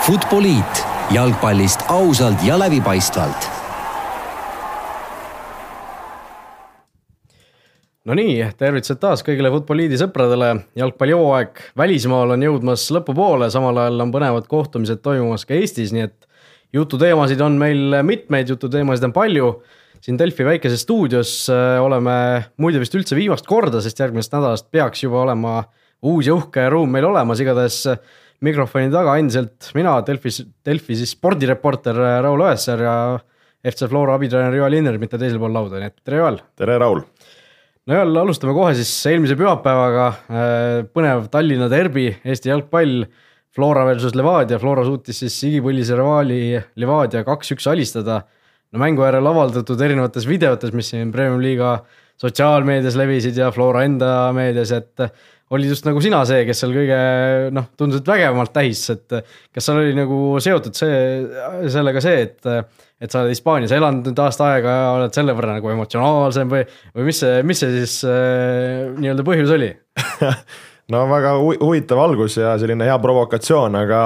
Futboliit jalgpallist ausalt ja läbipaistvalt. No nii, tervitused taas kõigile Futboliidi sõpradele, jalgpallihooaeg välismaal on jõudmas lõpupoole, samal ajal on põnevad kohtumised toimumas ka Eestis, nii et jututeemasid on meil mitmeid, jututeemasid on palju. siin Delfi väikeses stuudios äh, oleme muide vist üldse viimast korda, sest järgmisest nädalast peaks juba olema uus ja uhke ruum meil olemas, igatahes mikrofoni taga endiselt mina, Delfis, Delfi siis spordireporter Raul Õessar ja FC Flora abitreener Joel Inner, mitte teisel pool lauda, nii et tere Joel. tere, Raul no ja alustame kohe siis eelmise pühapäevaga. Äh, põnev Tallinna derbi, Eesti jalgpall. Flora versus Levadia, Flora suutis siis igipõlise rivaali Levadia kaks-üks alistada. no mängu järel avaldatud erinevates videotes, mis siin Premium liiga sotsiaalmeedias levisid ja Flora enda meedias, et olid just nagu sina see, kes seal kõige noh, tundus, et vägevamalt tähis, et kas seal oli nagu seotud see, sellega see, et et sa oled Hispaanias elanud nüüd aasta aega ja oled selle võrra nagu emotsionaalsem või, või mis see, mis see siis äh, nii-öelda põhjus oli? No väga hu huvitav algus ja selline hea provokatsioon, aga,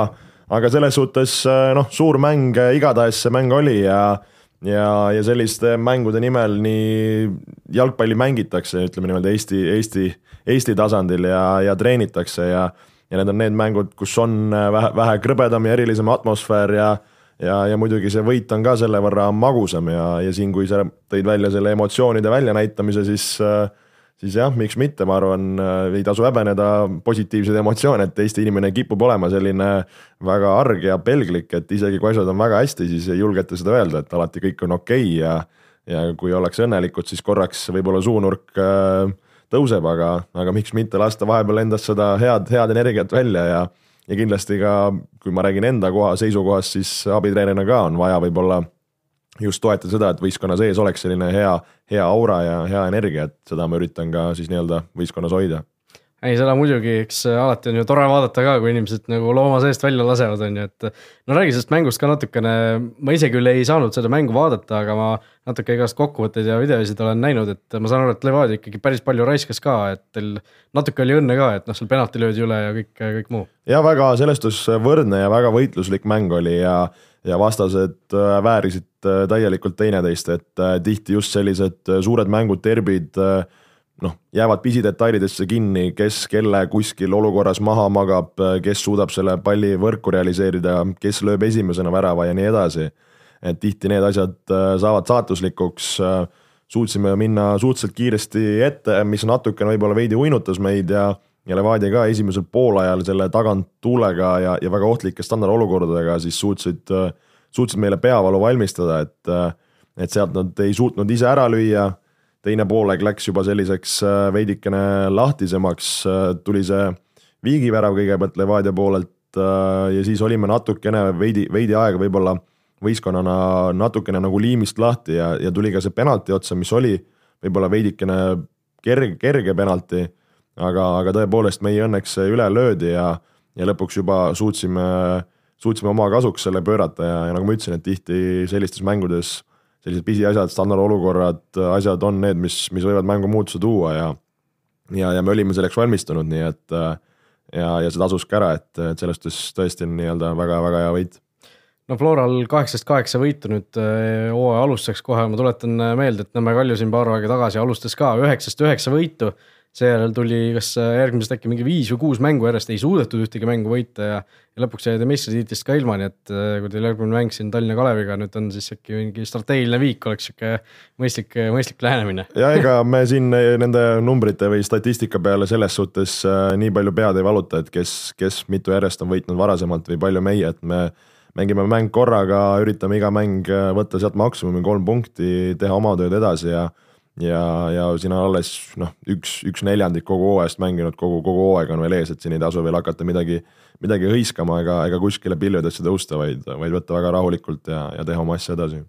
aga selles suhtes äh, noh, suur mäng igatahes see mäng oli ja ja, ja selliste mängude nimel nii jalgpalli mängitakse, ütleme niimoodi Eesti, Eesti, Eesti tasandil ja, ja treenitakse ja ja need on need mängud, kus on vähe, vähe krõbedam ja erilisem atmosfäär ja ja, ja muidugi see võit on ka selle võrra magusam ja, ja siin, kui sa tõid välja selle emotsioonide väljanäitamise, siis siis jah, miks mitte, ma arvan, ei tasu häbeneda positiivseid emotsioone, et Eesti inimene kipub olema selline väga arg ja pelglik, et isegi kui asjad on väga hästi, siis ei julgeta seda öelda, et alati kõik on okei okay ja ja kui ollakse õnnelikud, siis korraks võib-olla suunurk äh, tõuseb, aga, aga miks mitte lasta vahepeal endast seda head, head energiat välja ja ja kindlasti ka, kui ma räägin enda koha seisukohast, siis abitreenerina ka on vaja võib-olla just toetada seda, et võistkonna sees oleks selline hea, hea aura ja hea energia, et seda ma üritan ka siis nii-öelda võistkonnas hoida ei, seda muidugi, eks alati on ju tore vaadata ka, kui inimesed nagu looma seest välja lasevad, on ju, et. no räägi sellest mängust ka natukene, ma ise küll ei saanud seda mängu vaadata, aga ma natuke igast kokkuvõtteid ja videosid olen näinud, et ma saan aru, et Levadia ikkagi päris palju raiskas ka, et teil natuke oli õnne ka, et noh, seal penalti löödi üle ja kõik, kõik muu. ja väga selles suhtes võrdne ja väga võitluslik mäng oli ja, ja vastased äh, väärisid äh, täielikult teineteist, et äh, tihti just sellised suured mängud, derbid noh, jäävad pisidetailidesse kinni, kes kelle kuskil olukorras maha magab, kes suudab selle palli võrku realiseerida, kes lööb esimesena värava ja nii edasi. et tihti need asjad äh, saavad saatuslikuks, äh, suutsime minna suhteliselt kiiresti ette, mis natukene võib-olla veidi uinutas meid ja ja Levadia ka esimesel poolajal selle taganttuulega ja, ja väga ohtlike standardolukordadega siis suutsid, äh, suutsid meile peavalu valmistada, et et sealt nad ei suutnud ise ära lüüa teine poolaeg läks juba selliseks äh, veidikene lahtisemaks, äh, tuli see viigivärav kõigepealt Levadia poolelt äh, ja siis olime natukene veidi, veidi aega võib-olla võistkonnana natukene nagu liimist lahti ja, ja tuli ka see penalti otsa, mis oli võib-olla veidikene kerge, kerge penalti, aga, aga tõepoolest meie õnneks üle löödi ja, ja lõpuks juba suutsime, suutsime oma kasuks selle pöörata ja, ja nagu ma ütlesin, et tihti sellistes mängudes sellised pisiasjad, standardolukorrad, asjad on need, mis, mis võivad mängu muutuse tuua ja ja, ja me olime selleks valmistunud, nii et ja, ja see tasus ka ära, et, et selles suhtes tõesti on nii-öelda väga-väga hea võit. No Floral kaheksast kaheksa võitu nüüd eh, hooaja alustuseks kohe, ma tuletan meelde, et Nõmme Kalju siin paar aega tagasi alustas ka üheksast üheksa võitu seejärel tuli kas järgmisest äkki mingi viis või kuus mängu järjest ei suudetud ühtegi mängu võita ja, ja lõpuks jäi ta meistritiitlist ka ilma, nii et äh, kui teil järgmine mäng siin Tallinna Kaleviga nüüd on, siis äkki mingi strateegiline viik oleks sihuke mõistlik, mõistlik lähenemine. ja ega me siin nende numbrite või statistika peale selles suhtes äh, nii palju pead ei valuta, et kes, kes mitu järjest on võitnud varasemalt või palju meie, et me mängime mäng korraga, üritame iga mäng äh, võtta sealt maksimumi kolm punkti, teha oma tööd edasi ja ja, ja siin on alles noh, üks, üks neljandik kogu hooajast mänginud, kogu, kogu hooaeg on veel ees, et siin ei tasu veel hakata midagi, midagi hõiskama ega, ega kuskile pilvedesse tõusta, vaid, vaid võtta väga rahulikult ja, ja teha oma asja edasi.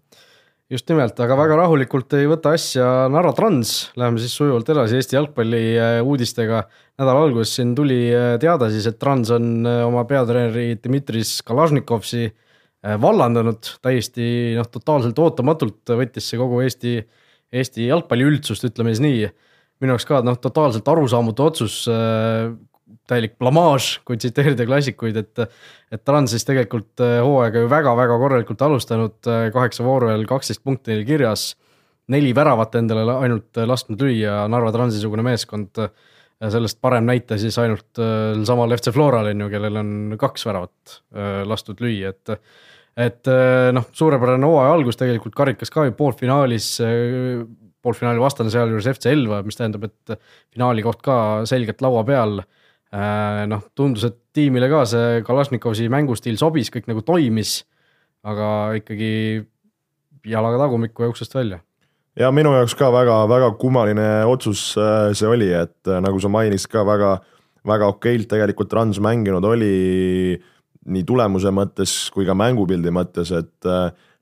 just nimelt, aga väga rahulikult ei võta asja Narva Trans, läheme siis sujuvalt edasi Eesti jalgpalli äh, uudistega. nädala alguses siin tuli äh, teada siis, et Trans on äh, oma peatreeneri Dmitris Kalašnikovsi vallandanud täiesti noh, totaalselt ootamatult võttis see kogu Eesti Eesti jalgpalliüldsust, ütleme siis nii. minu jaoks ka noh, totaalselt arusaamatu otsus. Äh, täielik blamaaž, kui tsiteerida klassikuid, et, et Trans siis tegelikult äh, hooaega ju väga-väga korralikult alustanud, äh, kaheksa vooru veel kaksteist punkti neil kirjas. neli väravat endale ainult lasknud lüüa, Narva Transi-sugune meeskond. sellest parem näite siis ainult samal FC Floral on ju, kellel on kaks väravat lastud lüüa, et et noh, suurepärane hooaja algus tegelikult karikas ka ju poolfinaalis poolfinaali vastane sealjuures FC Elva, mis tähendab, et finaali koht ka selgelt laua peal. Äh, noh, tundus, et tiimile ka see Kalašnikovi mängustiil sobis, kõik nagu toimis, aga ikkagi jalaga tagumikku ja uksest välja ja minu jaoks ka väga-väga kummaline otsus äh, see oli, et äh, nagu sa mainisid ka väga, väga okeilt tegelikult Rans mänginud oli nii tulemuse mõttes kui ka mängupildi mõttes, et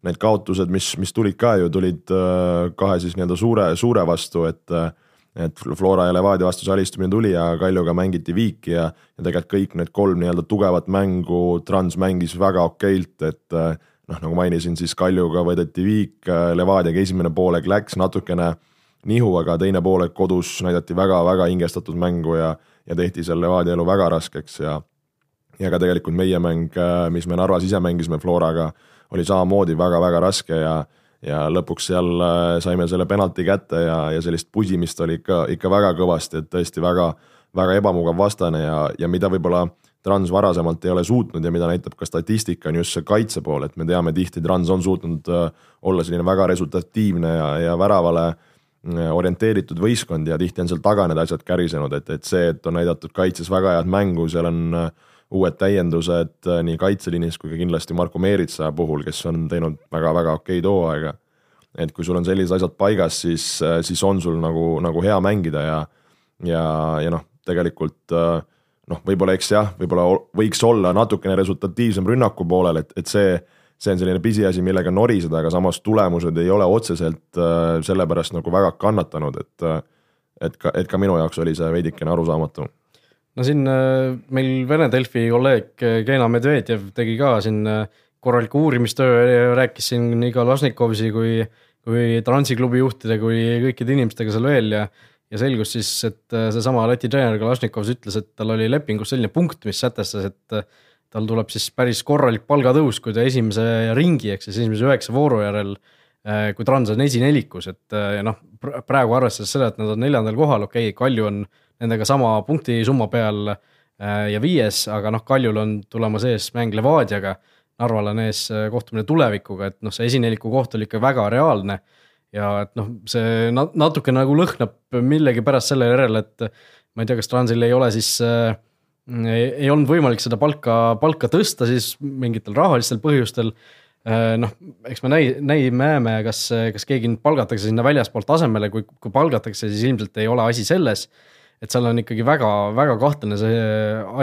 need kaotused, mis, mis tulid ka ju, tulid äh, kahe siis nii-öelda suure, suure vastu, et äh, et Flora ja Levadia vastu see alistumine tuli ja Kaljuga mängiti viiki ja, ja tegelikult kõik need kolm nii-öelda tugevat mängu Trans mängis väga okeilt, et äh, noh, nagu mainisin, siis Kaljuga võideti viik, Levadiaga esimene poolek läks natukene nihu, aga teine poolek kodus näidati väga-väga hingestatud mängu ja, ja tehti seal Levadia elu väga raskeks ja ja ka tegelikult meie mäng, mis me Narvas ise mängisime Floraga oli samamoodi väga-väga raske ja ja lõpuks seal äh, saime selle penalti kätte ja, ja sellist pusimist oli ikka, ikka väga kõvasti, et tõesti väga, väga ebamugav vastane ja, ja mida võib-olla Trans varasemalt ei ole suutnud ja mida näitab ka statistika, on just see kaitse pool, et me teame tihti, Trans on suutnud äh, olla selline väga resultatiivne ja, ja väravale äh, orienteeritud võistkond ja tihti on seal taga need asjad kärisenud, et, et see, et on näidatud kaitses väga head mängu, seal on äh, uued täiendused äh, nii kaitseliinis kui ka kindlasti Marko Meeritsa puhul, kes on teinud väga-väga okeid hooaega. et kui sul on sellised asjad paigas, siis, äh, siis on sul nagu, nagu hea mängida ja, ja, ja noh, tegelikult äh, noh, võib-olla eks jah, võib-olla võiks olla natukene resultatiivsem rünnaku poolel, et, et see, see on selline pisiasi, millega noriseda, aga samas tulemused ei ole otseselt sellepärast nagu väga kannatanud, et et ka, et ka minu jaoks oli see veidikene arusaamatu no siin äh, meil Vene Delfi kolleeg äh, Keina Medvedjev tegi ka siin äh, korraliku uurimistöö, rääkis siin nii Kalašnikovsi kui, kui Transiklubi juhtide kui kõikide inimestega seal veel ja ja selgus siis, et seesama Läti treener Kalašnikovs ütles, et tal oli lepingus selline punkt, mis sätestas, et tal tuleb siis päris korralik palgatõus, kui ta esimese ringi ehk siis esimese üheksa vooru järel kui Trans on esinelikus, et noh, praegu arvestades seda, et nad on neljandal kohal, okei okay,, Kalju on nendega sama punktisumma peal äh, ja viies, aga noh, Kaljul on tulemas ees mäng Levadiaga. Narval on ees äh, kohtumine tulevikuga, et noh, see esineliku koht oli ikka väga reaalne. ja et noh, see natuke nagu lõhnab millegipärast selle järele, et ma ei tea, kas Transil ei ole siis äh, ei, olnud võimalik seda palka, palka tõsta siis mingitel rahalistel põhjustel äh, noh, eks me näi-, näi-, näeme, kas, kas keegi nüüd palgatakse sinna väljaspoolt asemele, kui, kui palgatakse, siis ilmselt ei ole asi selles et seal on ikkagi väga-väga kahtlane see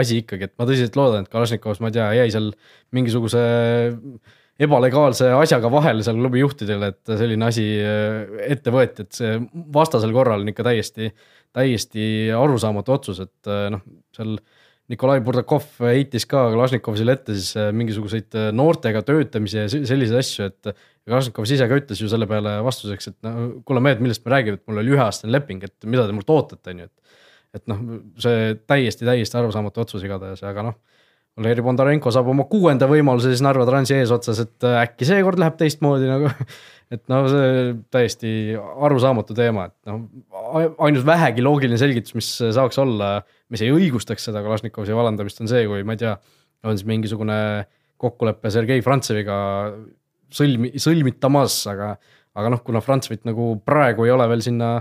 asi ikkagi, et ma tõsiselt loodan, et Kalašnikovs, ma ei tea, jäi seal mingisuguse ebalegaalse asjaga vahele seal klubi juhtidel, et selline asi äh, ette võeti, et see vastasel korral on ikka täiesti, täiesti arusaamatu otsus, et äh, noh, seal Nikolai Burdakov heitis ka Kalašnikovile ette siis äh, mingisuguseid noortega töötamise ja selliseid asju, et Kalašnikov ise ka ütles ju selle peale vastuseks, et no kuule mehed, millest me räägime, et mul oli üheaastane leping, et mida te mult ootate, on ju, et et noh, see täiesti, täiesti arusaamatu otsus igatahes, aga noh. Valeri Bondarenko saab oma kuuenda võimaluse siis Narva Transi eesotsas, et äh, äkki seekord läheb teistmoodi nagu. et noh, see täiesti arusaamatu teema, et noh, ainus vähegi loogiline selgitus, mis saaks olla, mis ei õigustaks seda Kalašnikovi vallandamist, on see, kui ma ei tea, on siis mingisugune kokkulepe Sergei Frantseviga sõlmi, sõlmitamas, aga, aga noh, kuna Frantsevit nagu praegu ei ole veel sinna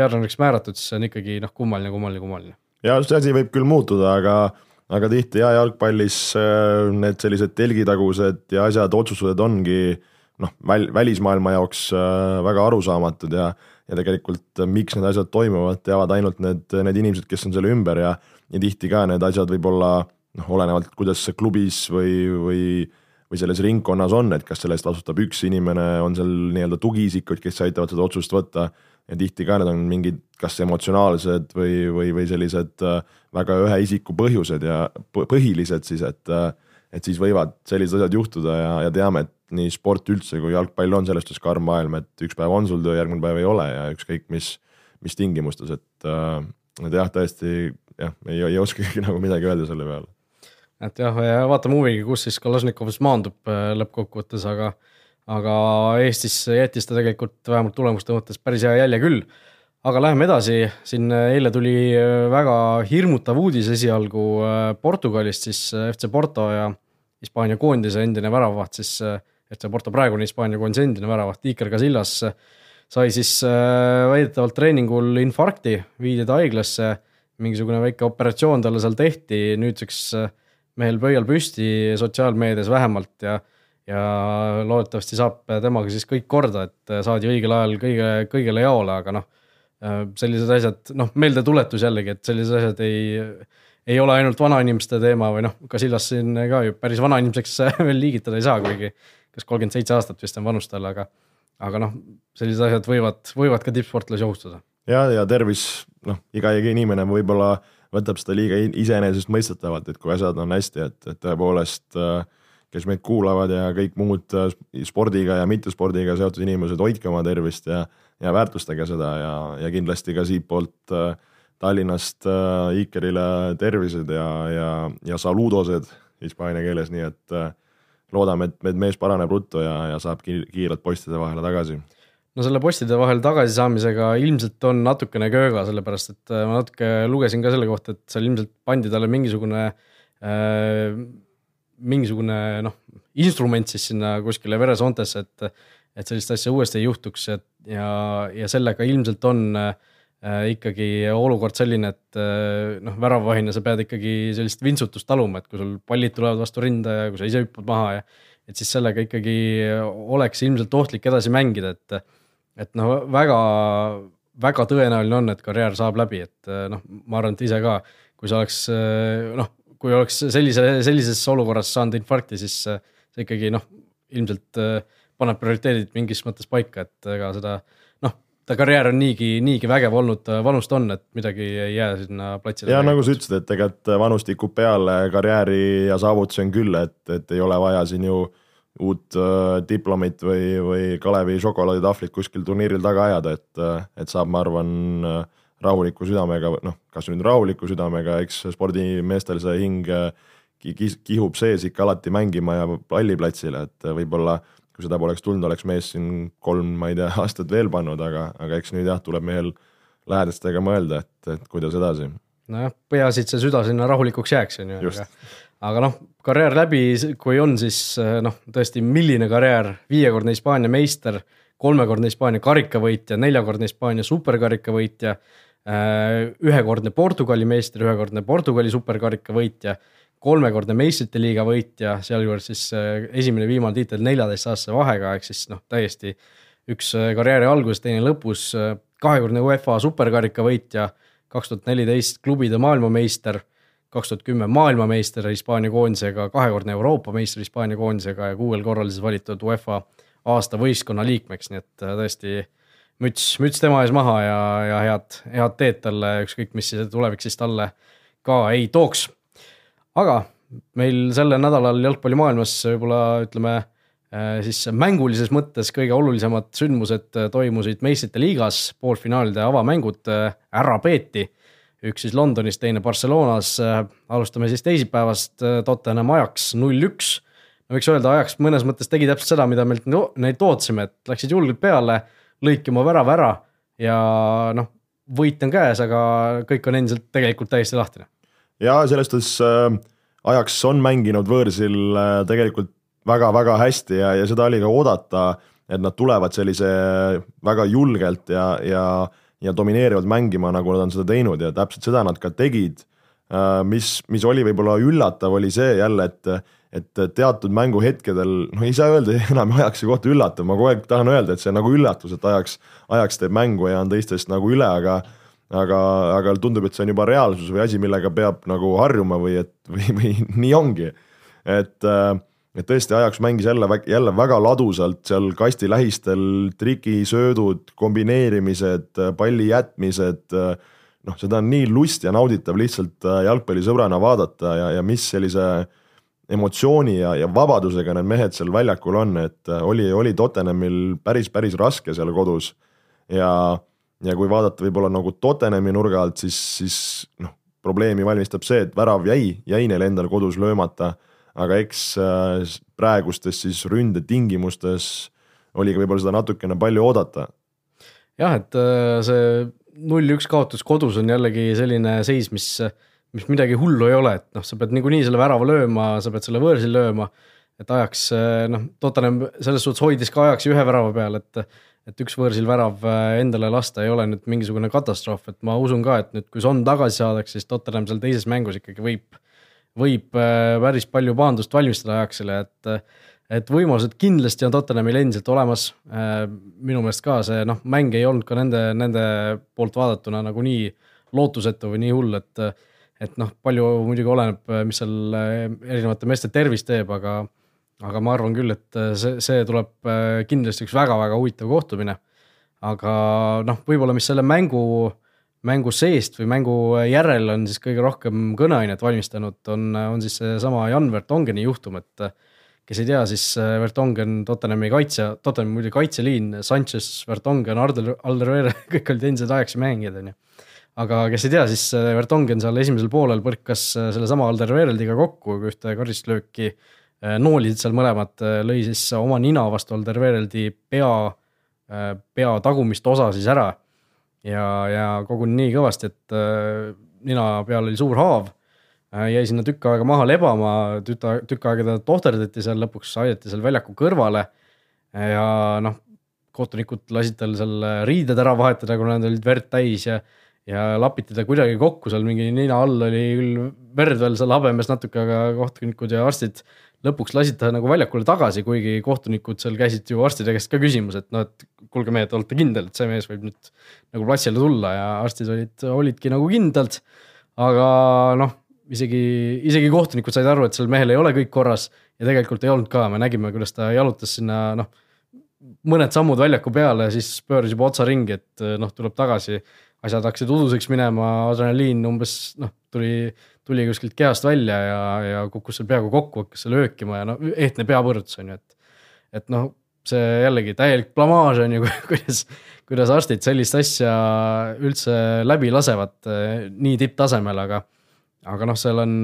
peatreeneriks määratud, siis see on ikkagi noh, kummaline, kummaline, kummaline. ja see asi võib küll muutuda, aga, aga tihti ja jalgpallis äh, need sellised telgitagused ja asjad, otsused ongi noh, väl-, välismaailma jaoks äh, väga arusaamatud ja ja tegelikult miks need asjad toimuvad, teavad ainult need, need inimesed, kes on selle ümber ja ja tihti ka need asjad võib-olla noh, olenevalt, kuidas see klubis või, või või selles ringkonnas on, et kas selle eest vastutab üks inimene, on seal nii-öelda tugiisikud, kes aitavad seda otsust võtta ja tihti ka need on mingid kas emotsionaalsed või, või, või sellised äh, väga ühe isiku põhjused ja põhilised siis, et, äh, et siis võivad sellised asjad juhtuda ja, ja teame, et nii sport üldse kui jalgpall on selles suhtes karm maailm, et üks päev on sul töö, järgmine päev ei ole ja ükskõik mis, mis tingimustes, et, äh, et jah, tõesti jah, ei, ei oskagi nagu midagi öelda selle peale. et jah, vaatame huviga, kus siis Kalašnikov maandub äh, lõppkokkuvõttes, aga, aga Eestis jättis ta tegelikult vähemalt tulemuste mõttes päris hea jälje küll. aga läheme edasi, siin eile tuli väga hirmutav uudis esialgu Portugalist, siis FC Porto ja Hispaania koondise endine väravaht siis, FC Porto praegune Hispaania koondise endine väravaht Iker Casillas sai siis väidetavalt treeningul infarkti, viidi ta haiglasse. Mingisugune väike operatsioon talle seal tehti, nüüdseks äh, mehel pöial püsti sotsiaalmeedias vähemalt ja ja loodetavasti saab temaga siis kõik korda, et saadi õigel ajal kõige, kõigele jaole, aga noh, sellised asjad, noh, meeldetuletus jällegi, et sellised asjad ei, ei ole ainult vanainimeste teema või noh, ka Sillas siin ka ju päris vanainimeseks veel liigitada ei saa, kuigi kas kolmkümmend seitse aastat vist on vanus tal, aga aga noh, sellised asjad võivad, võivad ka tippsportlasi ohustada. Ja, ja tervis, noh, iga inimene võib-olla võtab seda liiga iseenesestmõistetavalt, et kui asjad on hästi, et, et tõepoolest äh, kes meid kuulavad ja kõik muud äh, spordiga ja mittespordiga seotud inimesed, hoidke oma tervist ja, ja väärtustage seda ja, ja kindlasti ka siitpoolt äh, Tallinnast Ikerile tervised ja, ja, ja saludosed hispaania keeles, nii et loodame, et, mees paraneb ruttu ja, ja saab kiirelt postide vahele tagasi. No selle postide vahel tagasisaamisega ilmselt on natukene kööga, sellepärast et äh, ma natuke lugesin ka selle kohta, et seal ilmselt pandi talle mingisugune äh,, mingisugune noh, instrument siis sinna kuskile veresoontesse, et, et sellist asja uuesti ei juhtuks, et ja, ja sellega ilmselt on äh, ikkagi olukord selline, et äh, noh, väravvahina sa pead ikkagi sellist vintsutust taluma, et kui sul pallid tulevad vastu rinda ja kui sa ise hüppad maha ja et siis sellega ikkagi oleks ilmselt ohtlik edasi mängida, et et noh, väga, väga tõenäoline on, et karjäär saab läbi, et noh, ma arvan, et ise ka, kui sa oleks eh, noh, kui oleks sellise, sellises olukorras saanud infarkti, siis eh, see ikkagi noh, ilmselt paneb prioriteedid mingis mõttes paika, et ega seda noh, ta karjäär on niigi, niigi vägev olnud, vanust on, et midagi ei jää sinna platsile. ja nagu sa ütlesid, et ega vanust tikub peale, karjääri ja saavutusi on küll, et, et ei ole vaja siin ju uut äh, diplomit või, või Kalevi šokolaaditahvlit kuskil turniiril taga ajada, et, äh, et saab, ma arvan, äh, rahuliku südamega, noh, kas nüüd rahuliku südamega, eks spordimeestel see hing kihub sees ikka alati mängima ja palliplatsile, et võib-olla kui seda poleks tulnud, oleks mees siin kolm, ma ei tea, aastat veel pannud, aga, aga eks nüüd jah, tuleb mehel lähedastega mõelda, et, et kuidas edasi. nojah, peaasi, et see süda sinna rahulikuks jääks, on ju, aga aga noh, karjäär läbi, kui on, siis noh, tõesti, milline karjäär, viiekordne Hispaania meister, kolmekordne Hispaania karikavõitja, neljakordne Hispaania superkarikavõitja, ühekordne Portugali meister, ühekordne Portugali superkarikavõitja, kolmekordne meistrite liiga võitja, sealjuures siis eh, esimene viimane tiitel neljateistaastase vahega, ehk siis noh, täiesti üks karjääri algus, teine lõpus, kahekordne UEFA superkarika võitja, kaks tuhat neliteist klubide maailmameister kaks tuhat kümme maailmameister Hispaania koondisega, kahekordne Euroopa meister Hispaania koondisega ja kuuel korral siis valitud UEFA aasta võistkonna liikmeks, nii et äh, tõesti müts, müts tema ees maha ja, ja head, head teed talle, ükskõik mis siis tulevik siis talle ka ei tooks. aga meil sellel nädalal jalgpallimaailmas võib-olla ütleme äh, siis mängulises mõttes kõige olulisemad sündmused äh, toimusid meistrite liigas, poolfinaalide avamängud ära peeti üks siis Londonis, teine Barcelonas. Äh, alustame siis teisipäevast, äh, Tottenham Ajax null üks. no võiks öelda, Ajax mõnes mõttes tegi täpselt seda, mida meilt neilt ootasime, et läksid julgelt peale, lõiki oma värava ära ja noh, võit on käes, aga kõik on endiselt tegelikult täiesti lahtine. ja selles suhtes äh, Ajax on mänginud võõrsil äh, tegelikult väga-väga hästi ja, ja seda oli ka oodata, et nad tulevad sellise väga julgelt ja, ja ja domineerivalt mängima, nagu nad on seda teinud ja täpselt seda nad ka tegid. Äh, mis, mis oli võib-olla üllatav, oli see jälle, et, et teatud mänguhetkedel, noh ei saa öelda enam Ajaxi kohta üllatav, ma kogu aeg tahan öelda, et see nagu üllatus, et Ajax, Ajax teeb mängu ja on teistest nagu üle, aga aga, aga tundub, et see on juba reaalsus või asi, millega peab nagu harjuma või et, või, või nii ongi. et et tõesti, Ajax mängis jälle, jälle väga ladusalt seal kasti lähistel, trikisöödud, kombineerimised, palli jätmised, noh, seda on nii lust ja nauditav lihtsalt äh, jalgpallisõbrana vaadata ja, ja mis sellise emotsiooni ja, ja vabadusega need mehed seal väljakul on, et äh, oli, oli Tottenhamil päris, päris raske seal kodus ja, ja kui vaadata võib-olla nagu Tottenhami nurga alt, siis, siis noh, probleemi valmistab see, et värav jäi, jäi neil endal kodus löömata, aga eks äh, praegustes siis ründetingimustes oli ka võib-olla seda natukene palju oodata. jah, et äh, see null-üks kaotus kodus on jällegi selline seis, mis, mis midagi hullu ei ole, et noh, sa pead niikuinii selle värava lööma, sa pead selle võõrsil lööma. et ajaks noh, Tottenham selles suhtes hoidis ka ajaks ühe värava peal, et et üks võõrsil värav äh, endale lasta ei ole nüüd mingisugune katastroof, et ma usun ka, et nüüd, kui Son tagasi saadakse, siis Tottenham seal teises mängus ikkagi võib, võib äh, päris palju pahandust valmistada Ajaxile, et et võimalused kindlasti on Tottenhamil endiselt olemas. Minu meelest ka see noh, mäng ei olnud ka nende, nende poolt vaadatuna nagunii lootusetu või nii hull, et et noh, palju muidugi oleneb, mis seal erinevate meeste tervis teeb, aga aga ma arvan küll, et äh, see, see tuleb kindlasti üks väga-väga huvitav kohtumine. aga noh, võib-olla, mis selle mängu, mängu seest või mängu järel on siis kõige rohkem kõneainet valmistanud, on, on siis seesama Jan Vertongeni juhtum, et kes ei tea, siis Vertongen, Tottenhami kaitse, Tottenhami muidugi kaitseliin, Sanchez, Vertongen, Alder, Alderweireld, kõik olid endised Ajaxi mängijad, on ju aga kes ei tea, siis Vertongen seal esimesel poolel põrkas sellesama Alderweireld'iga kokku ühte karistlööki äh, Äh, noolisid seal mõlemad, äh, lõi siis oma nina vastu Alderweireldi pea, äh, pea tagumist osa siis ära. ja, ja koguni nii kõvasti, et nina peal oli suur haav. jäi sinna tükk aega maha lebama, tükk, tükk aega teda tohterdati seal, lõpuks aidati seal väljaku kõrvale. ja noh, kohtunikud lasid tal seal riided ära vahetada, kuna need olid verd täis ja ja lapiti ta kuidagi kokku seal mingi nina all oli küll verd veel seal habemes natuke, aga kohtunikud ja arstid lõpuks lasid ta nagu väljakule tagasi, kuigi kohtunikud seal käisid ju arstide käest ka küsimas, et noh, et kuulge mehed, olete kindel, et see mees võib nüüd nagu platsile tulla ja arstid olid, olidki nagu kindlad. aga noh, isegi, isegi kohtunikud said aru, et sellel mehel ei ole kõik korras ja tegelikult ei olnud ka, me nägime, kuidas ta jalutas sinna noh, mõned sammud väljaku peale, siis pööras juba otsa ringi, et noh, tuleb tagasi asjad hakkasid uduseks minema, adrenaliin umbes noh, tuli tuli kuskilt kehast välja ja, ja kukkus seal peaaegu kokku, hakkas seal öökima ja no ehtne peapõrutus on ju, et. et noh, see jällegi täielik blamaaž on ju, kuidas, kuidas arstid sellist asja üldse läbi lasevad eh, nii tipptasemel, aga. aga noh, seal on,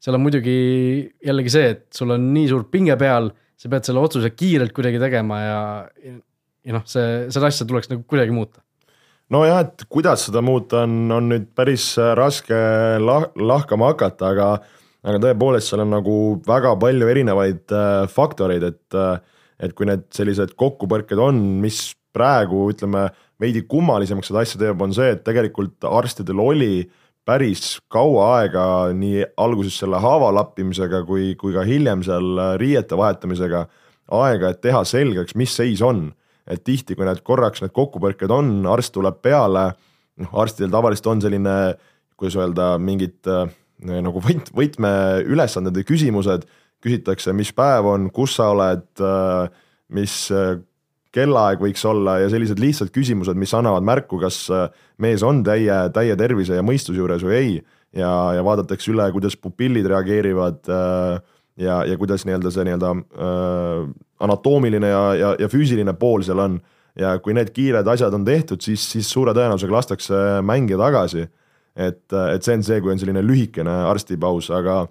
seal on muidugi jällegi see, et sul on nii suur pinge peal, sa pead selle otsuse kiirelt kuidagi tegema ja, ja noh, see, seda asja tuleks nagu kuidagi muuta nojah, et kuidas seda muuta, on, on nüüd päris äh, raske lah-, lahkama hakata, aga aga tõepoolest, seal on nagu väga palju erinevaid äh, faktoreid, et äh, et kui need sellised kokkupõrked on, mis praegu ütleme, veidi kummalisemaks seda asja teeb, on see, et tegelikult arstidel oli päris kaua aega nii alguses selle haava lappimisega kui, kui ka hiljem seal riiete vahetamisega aega, et teha selgeks, mis seis on et tihti, kui need korraks need kokkupõrked on, arst tuleb peale, noh arstidel tavaliselt on selline, kuidas öelda, mingid äh, nagu võt-, võtmeülesanded või küsimused, küsitakse, mis päev on, kus sa oled äh,, mis äh, kellaaeg võiks olla ja sellised lihtsad küsimused, mis annavad märku, kas mees on täie, täie tervise ja mõistuse juures või ei. ja, ja vaadatakse üle, kuidas pupillid reageerivad äh, ja, ja kuidas nii-öelda see nii-öelda äh, anatoomiline ja, ja, ja füüsiline pool seal on. ja kui need kiired asjad on tehtud, siis, siis suure tõenäosusega lastakse mängija tagasi. et, et see on see, kui on selline lühikene arstipaus, aga,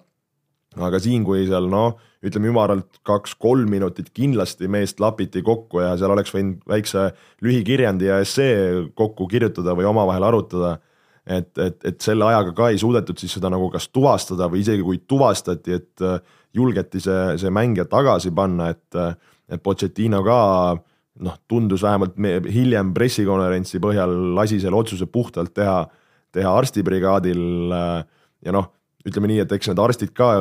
aga siin, kui seal noh, ütleme ümaralt kaks-kolm minutit kindlasti meest lapiti kokku ja seal oleks võinud väikse lühikirjandi ja essee kokku kirjutada või omavahel arutada et, et, et selle ajaga ka ei suudetud siis seda nagu kas tuvastada või isegi kui tuvastati, et julgeti see, see mängija tagasi panna, et, et Pochettino ka noh, tundus vähemalt hiljem pressikonverentsi põhjal lasi selle otsuse puhtalt teha, teha arstibrigaadil. ja noh, ütleme nii, et eks need arstid ka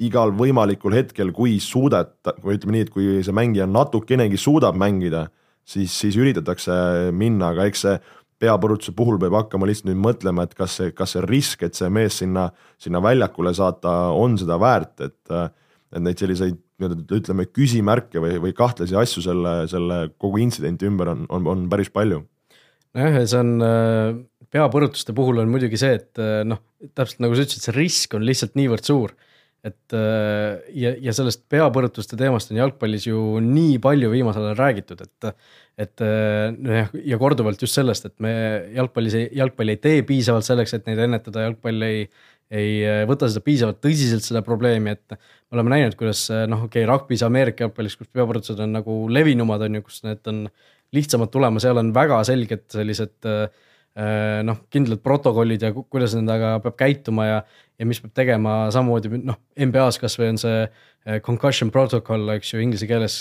igal võimalikul hetkel, kui suudeta, või ütleme nii, et kui see mängija natukenegi suudab mängida, siis, siis üritatakse minna, aga eks see peapõrutuse puhul peab hakkama lihtsalt nüüd mõtlema, et kas see, kas see risk, et see mees sinna, sinna väljakule saata, on seda väärt, et et neid selliseid nii-öelda ütleme küsimärke või, või kahtlasi asju selle, selle kogu intsidenti ümber on, on, on päris palju. nojah, ja see on äh, peapõrutuste puhul on muidugi see, et äh, noh, täpselt nagu sa ütlesid, see risk on lihtsalt niivõrd suur. Et ja, ja sellest peapõrutuste teemast on jalgpallis ju nii palju viimasel ajal räägitud, et, et nojah, ja korduvalt just sellest, et me jalgpallis, jalgpalli ei tee piisavalt selleks, et neid ennetada, jalgpall ei ei äh, võta seda piisavalt tõsiselt, seda probleemi, et me oleme näinud, kuidas äh, noh, okei okay,, rugby's Ameerika jalgpallis, kus peapõrutused on nagu levinumad, on ju, kus need on lihtsamad tulema, seal on väga selged sellised äh, noh, kindlad protokollid ja kuidas nendega peab käituma ja, ja mis peab tegema samamoodi noh, NBA-s kasvõi on see concussion protocol, eks ju, inglise keeles,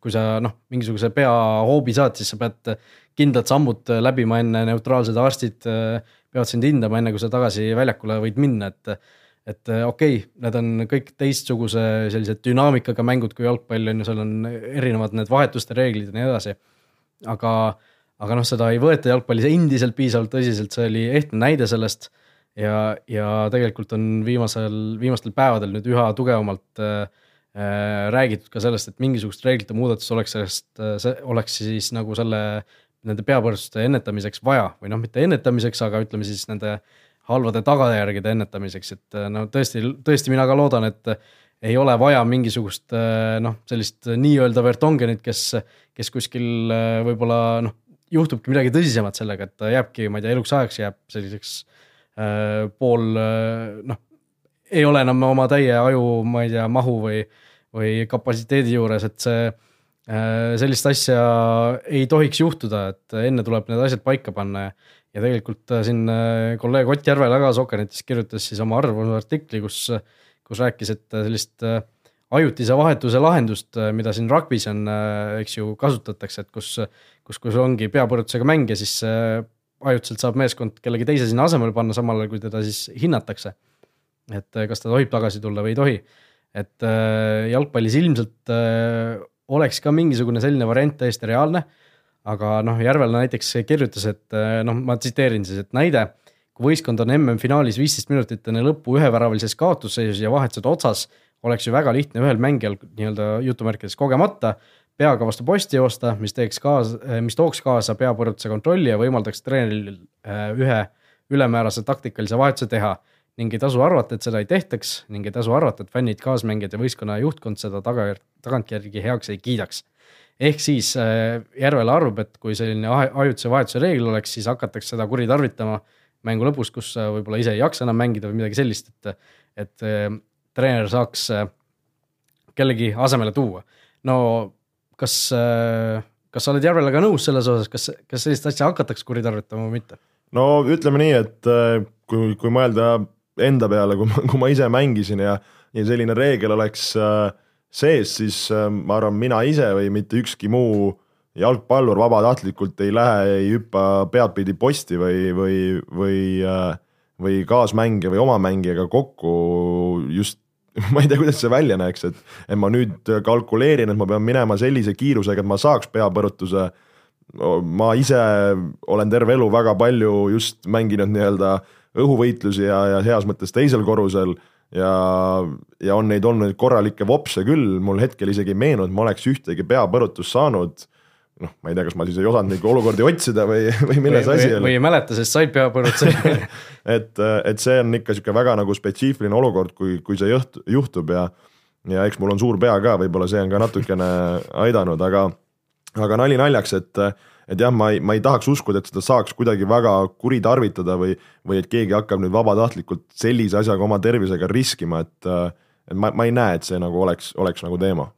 kui sa noh, mingisuguse peahoobi saad, siis sa pead kindlad sammud läbima enne neutraalsed arstid peavad sind hindama, enne kui sa tagasi väljakule võid minna, et et okei okay,, need on kõik teistsuguse sellise dünaamikaga mängud kui jalgpall on ju, seal on erinevad need vahetuste reeglid ja nii edasi. aga, aga noh, seda ei võeta jalgpallis endiselt piisavalt tõsiselt, see oli ehtne näide sellest. ja, ja tegelikult on viimasel, viimastel päevadel nüüd üha tugevamalt äh, räägitud ka sellest, et mingisugust reeglite muudatust oleks sellest, see oleks siis nagu selle nende peapõrsuste ennetamiseks vaja või noh, mitte ennetamiseks, aga ütleme siis nende halvade tagajärgede ennetamiseks, et äh, no tõesti, tõesti, mina ka loodan, et ei ole vaja mingisugust äh, noh, sellist nii-öelda Vertongenit, kes, kes kuskil äh, võib-olla noh, juhtubki midagi tõsisemat sellega, et ta jääbki, ma ei tea, eluks ajaks jääb selliseks äh, pool äh, noh, ei ole enam oma täie aju, ma ei tea, mahu või, või kapatsiteedi juures, et see Äh, sellist asja ei tohiks juhtuda, et enne tuleb need asjad paika panna. Ja, tegelikult äh, siin äh, kolleeg Ott Järvela ka Sokkernetist kirjutas siis oma arvamusartikli, kus, kus rääkis, et sellist ajutise vahetuse lahendust, mida siin rugby's on, eks ju, kasutatakse, et kus, kus, kus ongi peapõrutusega mäng ja siis ajutiselt saab meeskond kellegi teise sinna asemele panna, samal ajal kui teda siis hinnatakse. et kas ta tohib tagasi tulla või ei tohi. et jalgpallis ilmselt oleks ka mingisugune selline variant täiesti reaalne. aga noh, Järvela näiteks kirjutas, et noh, ma tsiteerin siis, et näide. kui võistkond on MM-finaalis viisteist minutit enne lõppu üheväravalises kaotusseisus ja vahetused otsas, oleks ju väga lihtne ühel mängijal nii-öelda jutumärkides kogemata peaga vastu posti joosta, mis teeks kaasa, eh, mis tooks kaasa peapõrutuse kontrolli ja võimaldaks treeneril eh, ühe ülemäärase taktikalise vahetuse teha ning ei tasu arvata, et seda ei tehtaks ning ei tasu arvata, et fännid, kaasmängijad ja võistkonna juhtkond seda taga, tagantjärgi heaks ei kiidaks. ehk siis äh, Järvela arvab, et kui selline ajutise vahetuse reegel oleks, siis hakatakse seda kuritarvitama mängu lõpus, kus võib-olla ise ei jaksa enam mängida või midagi sellist, et, et treener saaks äh, kellegi asemele tuua. no kas äh,, kas sa oled Järvelaga nõus selles osas, kas, kas sellist asja hakatakse kuritarvitama või mitte? no ütleme nii, et äh, kui, kui mõelda enda peale, kui ma, kui ma ise mängisin ja, ja selline reegel oleks sees, siis ma arvan, mina ise või mitte ükski muu jalgpallur vabatahtlikult ei lähe, ei hüppa peadpidi posti või, või, või või kaasmängija või oma mängijaga kokku just ma ei tea, kuidas see välja näeks, et, et ma nüüd kalkuleerin, et ma pean minema sellise kiirusega, et ma saaks peapõrutuse. ma ise olen terve elu väga palju just mänginud nii-öelda õhuvõitlusi ja, ja heas mõttes teisel korrusel ja, ja on neid olnud korralikke vopse küll, mul hetkel isegi ei meenu, et ma oleks ühtegi peapõrutust saanud noh, ma ei tea, kas ma siis ei osanud neid olukordi otsida või, või milles asi oli. või ei mäleta, sest said peapõrutuse et, et see on ikka sihuke väga nagu spetsiifiline olukord, kui, kui see juht, juhtub ja, ja eks mul on suur pea ka, võib-olla see on ka natukene aidanud, aga, aga nali naljaks, et et jah, ma ei, ma ei tahaks uskuda, et seda saaks kuidagi väga kuritarvitada või, või et keegi hakkab nüüd vabatahtlikult sellise asjaga oma tervisega riskima, et et ma, ma ei näe, et see nagu oleks, oleks nagu teema.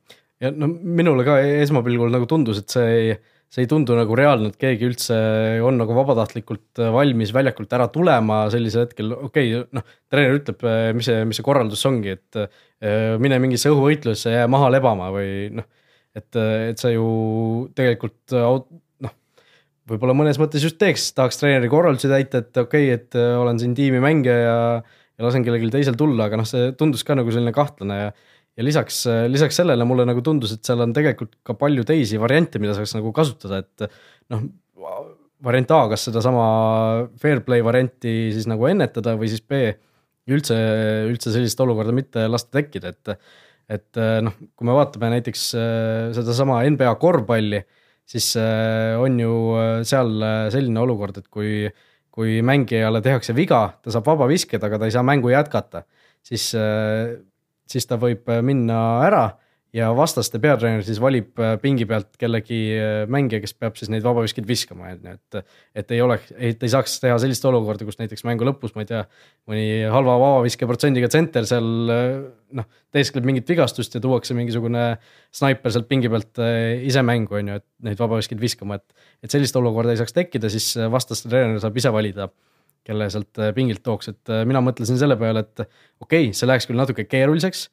Ja no minule ka esmapilgul nagu tundus, et see ei, see ei tundu nagu reaalne, et keegi üldse on nagu vabatahtlikult valmis väljakult ära tulema sellisel hetkel, okei okay,, noh, treener ütleb, mis see, mis see korraldus ongi, et mine mingisse õhuvõitlusesse, jää maha lebama või noh, et, et sa ju tegelikult võib-olla mõnes mõttes just teeks, tahaks treeneri korraldusi täita, et okei okay,, et olen siin tiimimängija ja, ja lasen kellelgi teisel tulla, aga noh, see tundus ka nagu selline kahtlane ja ja lisaks, äh, lisaks sellele mulle nagu tundus, et seal on tegelikult ka palju teisi variante, mida saaks nagu kasutada, et noh, variant A, kas sedasama fair play varianti siis nagu ennetada või siis B, üldse, üldse sellist olukorda mitte lasta tekkida, et et äh, noh, kui me vaatame näiteks sedasama NBA korvpalli siis äh, on ju äh, seal äh, selline olukord, et kui, kui mängijale tehakse viga, ta saab vaba visked, aga ta ei saa mängu jätkata, siis siis ta võib minna ära ja vastaste peatreener siis valib äh, pingi pealt kellegi äh, mängija, kes peab siis neid vabaviskeid viskama, on ju, et. et ei oleks, et ei saaks teha sellist olukorda, kus näiteks mängu lõpus, ma ei tea, mõni halva vabaviske protsendiga tsenter seal äh, noh, teeskleb mingit vigastust ja tuuakse mingisugune snaiper sealt pingi pealt ise mängu, on ju, et neid vabaviskeid viskama, et. et sellist olukorda ei saaks tekkida, siis vastaste treener saab ise valida kelle sealt pingilt tooks, et mina mõtlesin selle peale, et okei okay,, see läheks küll natuke keeruliseks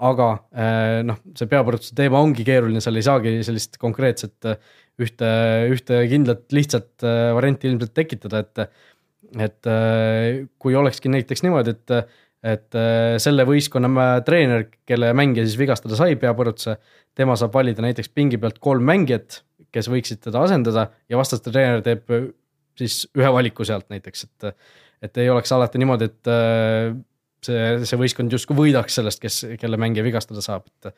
aga äh, noh, see peapõrutuse teema ongi keeruline, seal ei saagi sellist konkreetset äh, ühte, ühte kindlat lihtsat äh, varianti ilmselt tekitada, et. et kui olekski näiteks niimoodi, et, et selle võistkonna treener, kelle mängija siis vigastada sai peapõrutuse, tema saab valida näiteks pingi pealt kolm mängijat, kes võiksid teda asendada ja vastaste treener teeb siis ühe valiku sealt näiteks, et. et ei oleks alati niimoodi, et see, see võistkond justkui võidaks sellest, kes, kelle mängija vigastada saab, et.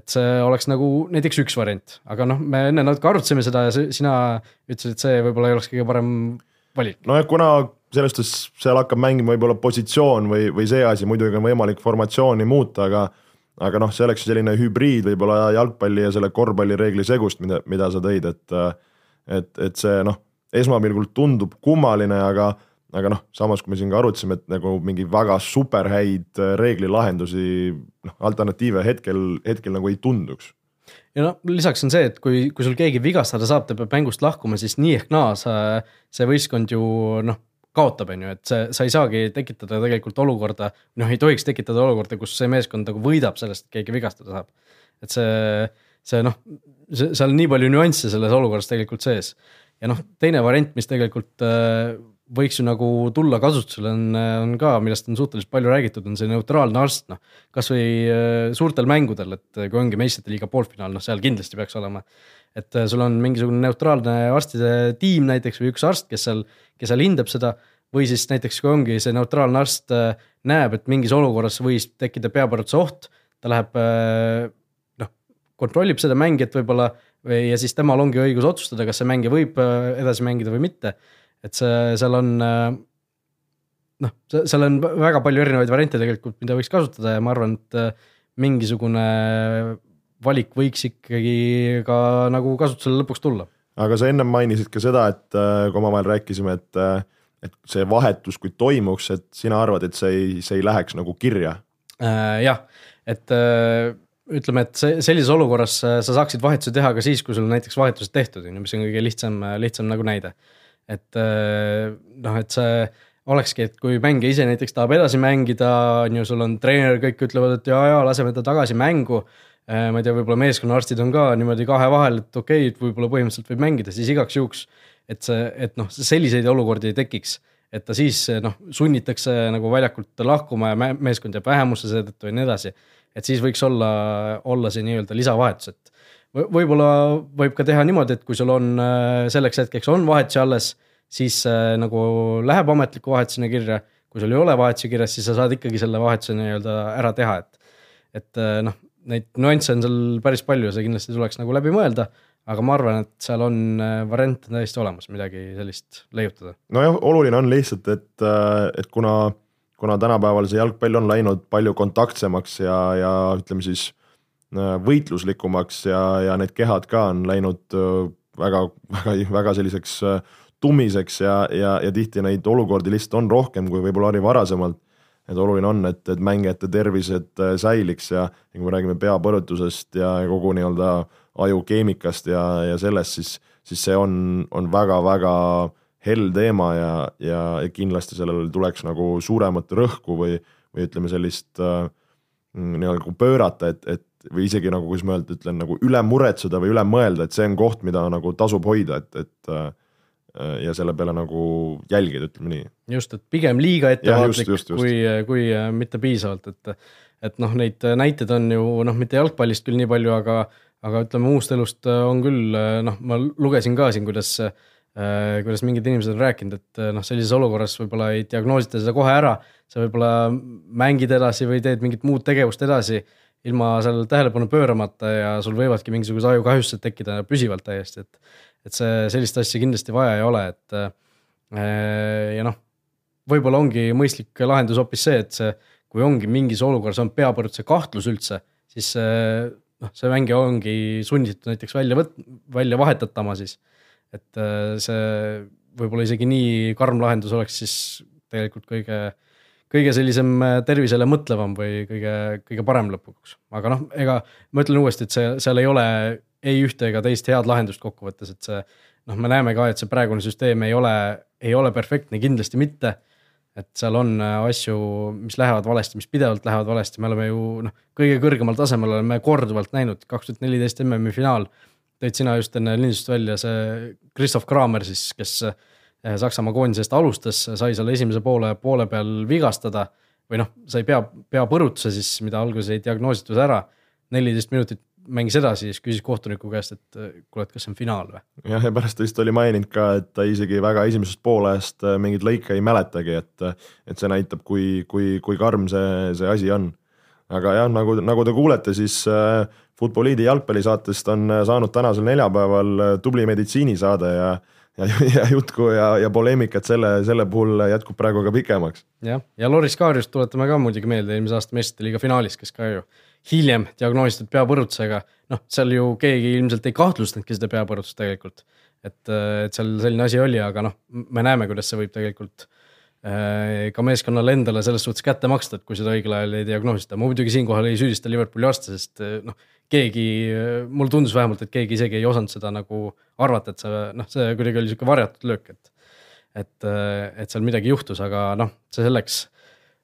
et see oleks nagu näiteks üks variant, aga noh, me enne natuke arutasime seda ja sina ütlesid, et see võib-olla ei oleks kõige parem valik. nojah, kuna selles suhtes seal hakkab mängima võib-olla positsioon või, või see asi, muidugi on võimalik formatsiooni muuta, aga aga noh, see oleks selline hübriid võib-olla jalgpalli ja selle korvpallireegli segust, mida, mida sa tõid, et et, et see noh, esmapilgul tundub kummaline, aga aga noh, samas kui me siin ka arutasime, et nagu mingi väga super häid äh, reeglilahendusi, noh alternatiive hetkel, hetkel nagu ei tunduks. ja noh, lisaks on see, et kui, kui sul keegi vigastada saab, ta peab mängust lahkuma, siis nii ehk naa sa, see võistkond ju noh, kaotab, on ju, et see, sa ei saagi tekitada tegelikult olukorda, noh, ei tohiks tekitada olukorda, kus see meeskond nagu võidab sellest, et keegi vigastada saab. et see, see noh, seal on nii palju nüansse selles olukorras tegelikult sees. Ja noh, teine variant, mis tegelikult äh, võiks ju nagu tulla kasutusele, on, on ka, millest on suhteliselt palju räägitud, on see neutraalne arst, noh. kasvõi äh, suurtel mängudel, et kui ongi meistrite liiga poolfinaal, noh seal kindlasti peaks olema. et äh, sul on mingisugune neutraalne arstide tiim näiteks või üks arst, kes seal, kes seal hindab seda. või siis näiteks, kui ongi see neutraalne arst äh, näeb, et mingis olukorras võis tekkida peapõrutuse oht, ta läheb noh, kontrollib seda mängijat võib-olla või, ja siis temal ongi õigus otsustada, kas see mängija võib edasi mängida või mitte et see, seal on äh, noh, seal on väga palju erinevaid variante tegelikult, mida võiks kasutada ja ma arvan, et äh, mingisugune valik võiks ikkagi ka nagu kasutusele lõpuks tulla. aga sa ennem mainisid ka seda, et äh, kui omavahel rääkisime, et, et see vahetus, kui toimuks, et sina arvad, et see ei, see ei läheks nagu kirja äh,? jah, et äh, ütleme, et see sellises olukorras sa saaksid vahetusi teha ka siis, kui sul näiteks vahetused tehtud on ju, mis on kõige lihtsam, lihtsam nagu näide et äh, noh, et see olekski, et kui mängija ise näiteks tahab edasi mängida, on ju, sul on treener, kõik ütlevad, et ja, ja laseme ta tagasi mängu. Äh, ma ei tea, võib-olla meeskonnaarstid on ka niimoodi kahe vahel, et okei okay,, võib-olla põhimõtteliselt võib mängida, siis igaks juhuks. et see, et noh, selliseid olukordi ei tekiks, et ta siis noh, sunnitakse nagu väljakult lahkuma ja meeskond jääb vähemusse seetõttu ja nii edasi. Et siis võiks olla, olla see nii-öelda lisavahetus, et võib-olla võib ka teha niimoodi, et kui sul on äh, selleks hetkeks on vahetusi alles, siis äh, nagu läheb ametliku vahetusena kirja. kui sul ei ole vahetusi kirjas, siis sa saad ikkagi selle vahetuse nii-öelda ära teha, et, et äh, noh, neid nüansse on seal päris palju see kindlasti tuleks nagu läbi mõelda. aga ma arvan, et seal on variante täiesti olemas, midagi sellist leiutada. nojah, oluline on lihtsalt, et, et kuna, kuna tänapäeval see jalgpall on läinud palju kontaktsemaks ja, ja ütleme siis Äh, võitluslikumaks ja, ja need kehad ka on läinud äh, väga, väga, väga selliseks äh, tummiseks ja, ja, ja tihti neid olukordi lihtsalt on rohkem, kui võib-olla oli varasemalt. et oluline on, et, et mängijate tervised säiliks ja, ja kui me räägime peapõrutusest ja kogu nii-öelda ajukeemikast ja, ja sellest, siis, siis see on, on väga-väga hell teema ja, ja, kindlasti sellele tuleks nagu suuremat rõhku või, või ütleme sellist äh, nii-öelda nagu pöörata, et, et või isegi nagu, kuidas ma öelda, ütlen nagu üle muretseda või üle mõelda, et see on koht, mida nagu tasub hoida, et, et äh, ja selle peale nagu jälgida, ütleme nii. just, et pigem liiga ettevaatlik kui, kui äh, mitte piisavalt, et, et noh, neid näiteid on ju noh, mitte jalgpallist küll nii palju, aga, aga ütleme muust elust äh, on küll noh, ma lugesin ka siin, kuidas kuidas mingid inimesed on rääkinud, et noh, sellises olukorras võib-olla ei diagnoosita seda kohe ära, sa võib-olla mängid edasi või teed mingit muud tegevust edasi ilma sellele tähelepanu pööramata ja sul võivadki mingisugused ajukahjustused tekkida püsivalt täiesti, et. et see, sellist asja kindlasti vaja ei ole, et äh, ja noh, võib-olla ongi mõistlik lahendus hoopis see, et see, kui ongi mingis olukorras on peapõrutuse kahtlus üldse, siis noh, see mängija ongi sunnitud näiteks välja võt-, välja vahetatama siis. Et äh, see võib-olla isegi nii karm lahendus oleks siis tegelikult kõige, kõige sellisem äh, tervisele mõtlevam või kõige, kõige parem lõpuks. aga noh, ega ma ütlen uuesti, et see, seal ei ole ei ühte ega teist head lahendust kokkuvõttes, et see noh, me näeme ka, et see praegune süsteem ei ole, ei ole perfektne, kindlasti mitte et seal on äh, asju, mis lähevad valesti, mis pidevalt lähevad valesti, me oleme ju noh, kõige kõrgemal tasemel oleme korduvalt näinud, kaks tuhat neliteist MM-i finaal. Tõid sina just enne lindistust välja see Christoph Kramer siis, kes äh, Saksamaa koondise eest alustas, sai seal esimese poole, poole peal vigastada. või noh, sai pea, peapõrutuse siis, mida alguses ei diagnoositud ära. neliteist minutit mängis edasi, siis küsis kohtuniku käest, et kuule, et kas see on finaal või? jah, ja pärast ta vist oli maininud ka, et ta isegi väga esimesest poolajast äh, mingeid lõike ei mäletagi, et, et see näitab, kui, kui, kui karm see, see asi on. aga jah, nagu, nagu te kuulete, siis äh, Futboliidi jalgpallisaatest on äh, saanud tänasel neljapäeval tubli meditsiinisaade ja ja, ja jutku ja, ja poleemikat selle, selle puhul jätkub praegu ka pikemaks. jah, ja Loris Kaarjust tuletame ka muidugi meelde eelmise aasta meistrite liiga finaalis, kes ka ju hiljem diagnoositud peapõrutusega, noh, seal ju keegi ilmselt ei kahtlustanudki seda peapõrutust tegelikult. et, et seal selline asi oli, aga noh, me näeme, kuidas see võib tegelikult äh, ka meeskonnale endale selles suhtes kätte maksta, et kui seda õigel ajal ei diagnoosita. ma muidugi siinkohal ei süüdista Liverpooli arste, sest äh, noh, keegi, mulle tundus vähemalt, et keegi isegi ei osanud seda nagu arvata, et see noh, see kuidagi oli sihuke varjatud löök, et. et, et seal midagi juhtus, aga noh, see selleks